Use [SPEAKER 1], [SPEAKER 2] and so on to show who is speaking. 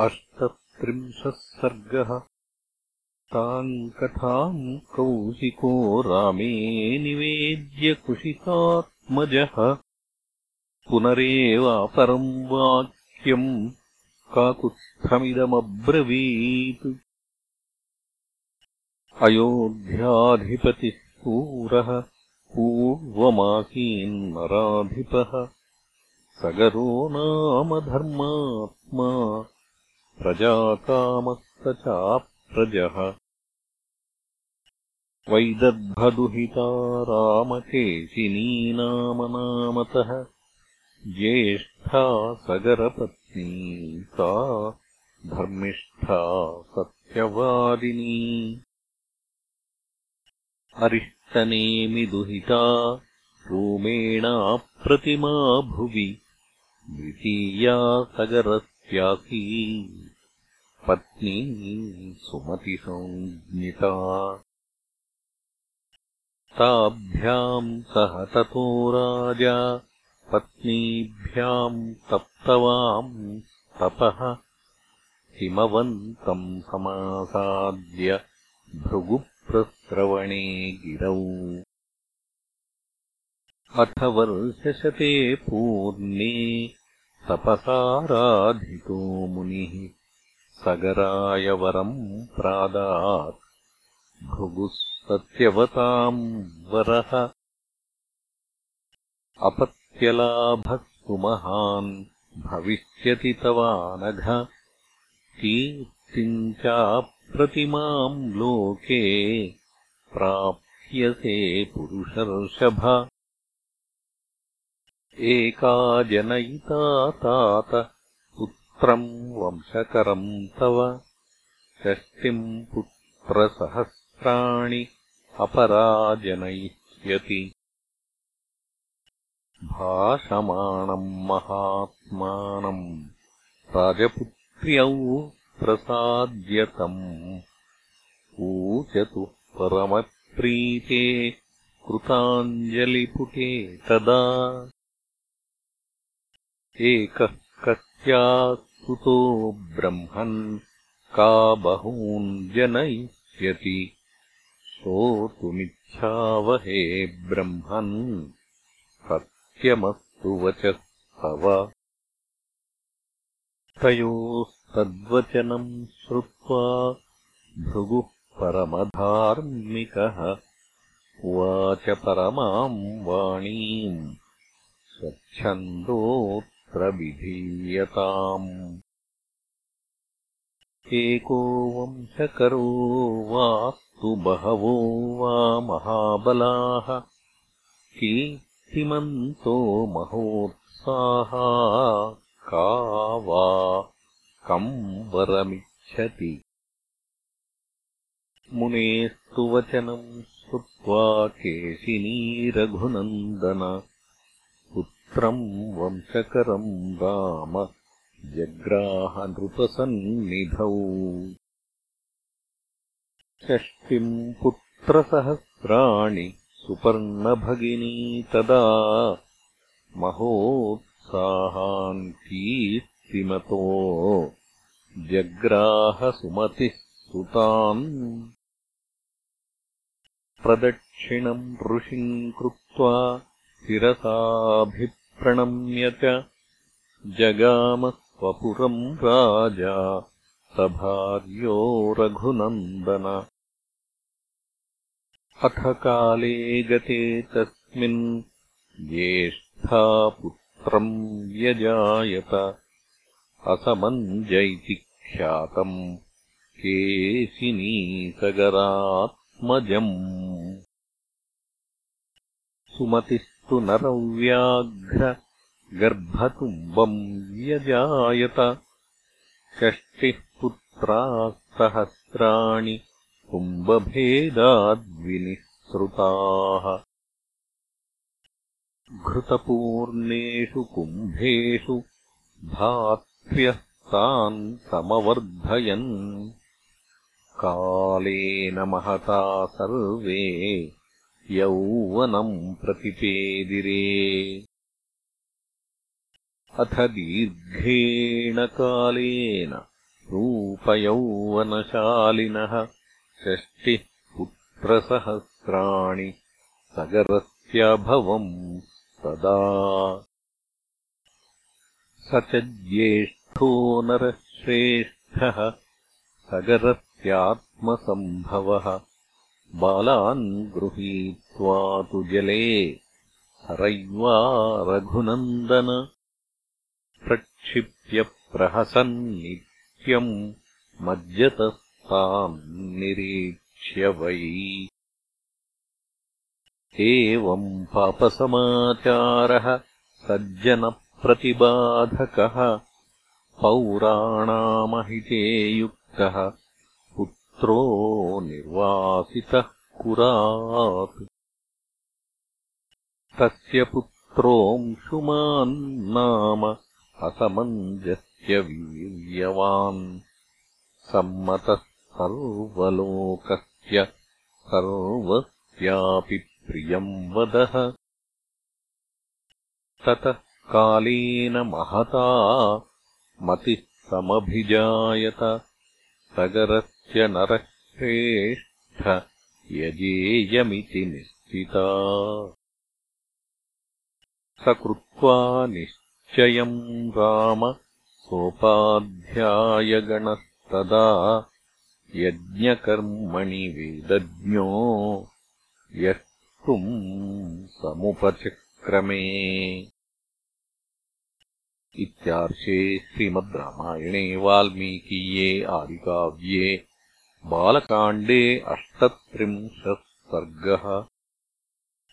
[SPEAKER 1] अष्टत्रिंशः सर्गः। ताम् कथाम् कौशिको रामे निवेद्य कुशिकात्मजः पुनरेवापरम् वाक्यम् काकुत्स्थमिदमब्रवीत् अयोध्याधिपतिः पूरः पूर्वमासीन्नराधिपः सगरो नाम धर्मात्मा प्रजाकामस्त चाप्रजः वैदर्भदुहिता रामकेशिनी नाम नामतः ज्येष्ठा सगरपत्नी सा धर्मिष्ठा सत्यवादिनी। अरिष्टनेमि दुहिता रोमेणाप्रतिमा भुवि। द्वितीया सगरस्यासी पत्नी सुमतिसंज्ञिता। ताभ्याम् सह ततो राजा पत्नीभ्याम् तप्तवाम् तपः। हिमवन्तम् समासाद्य भृगुप्रस्रवणे गिरौ। अथ वर्षशते पूर्णे तपसाराधितो मुनिः सगराय वरम् प्रादात् भृगुः सत्यवताम् वरः। अपत्यलाभः सुमहान् भविष्यति तवानघ। कीर्तिम् चाप्रतिमाम् लोके प्राप्यसे पुरुषर्षभ। एका जनयिता तात पुत्रम् वंशकरम् तव षष्टिम् पुत्रसहस्राणि अपराजनयिष्यति। भाषमाणम् महात्मानम् राजपुत्र्यौ प्रसाद्यतम्। ऊचतु परमप्रीते कृताञ्जलिपुटे तदा। एकः कस्यास्तुतो ब्रह्मन् का बहून् जनयिष्यति। श्रोतुमिच्छावहे ब्रह्मन्। सत्यमस्तु वचस्तव। तयोस्तद्वचनम् श्रुत्वा भृगुः परमधार्मिकः। उवाच परमाम् वाणीम् स्वच्छन्दोऽत्रविधीयताम् एको वंशकरो वास्तु बहवो वा महाबलाः। कीर्तिमन्तो महोत्साहा का वा कम् वरमिच्छति। मुनेस्तु वचनम् श्रुत्वा केशिनीरघुनन्दन पुत्रम् वंशकरम् राम जग्राहनृपसन्निधौ षष्टिम् पुत्रसहस्राणि सुपर्णभगिनी तदा। महोत्साहान् कीर्तिमतो। जग्राहसुमतिः सुतान्। प्रदक्षिणम् ऋषिम् कृत्वा शिरसाभिप्रणम्य च जगामः स्वपुरम् राजा सभार्यो रघुनन्दन अथ काले गते तस्मिन् ज्येष्ठा पुत्रम् व्यजायत। असमञ्जैति ख्यातम् केशिनीसगरात्मजम् सुमतिस्तु नरव्याघ्र गर्भतुम्बम् व्यजायत षष्टिः पुत्राः सहस्राणि घृतपूर्णेषु कुम्भेषु धात्र्यः तान् समवर्धयन्। कालेन महता सर्वे यौवनम् प्रतिपेदिरे अथ दीर्घेण कालेन रूपयौवनशालिनः षष्टिः पुत्रसहस्राणि सगरस्यभवम् सदा। स च ज्येष्ठो नरः श्रेष्ठः सगरस्यात्मसम्भवः बालान् गृहीत्वा तु जले। हरय्वा रघुनन्दन प्रक्षिप्य प्रहसन्नित्यम् मज्जतस्तान् निरीक्ष्य वै। एवम् पापसमाचारः सज्जनप्रतिबाधकः पौराणामहिते युक्तः पुत्रो निर्वासितः कुरात्। तस्य पुत्रोऽंशुमान् नाम असमञ्जस्यवीर्यवान् सम्मतः सर्वलोकस्य सर्वस्यापि प्रियम् वदः। ततः कालेन महता मतिः समभिजायत सगरस्य नरः श्रेष्ठ यजेयमिति निश्चिता। स कृत्वा निश्चयम् राम सोपाध्यायगणस्तदा यज्ञकर्मणि वेदज्ञो यष्टुम् समुपचक्रमे। इत्यार्षे श्रीमद् रामायणे वाल्मीकीये आदिकाव्ये बालकाण्डे अष्टत्रिंशः सर्गः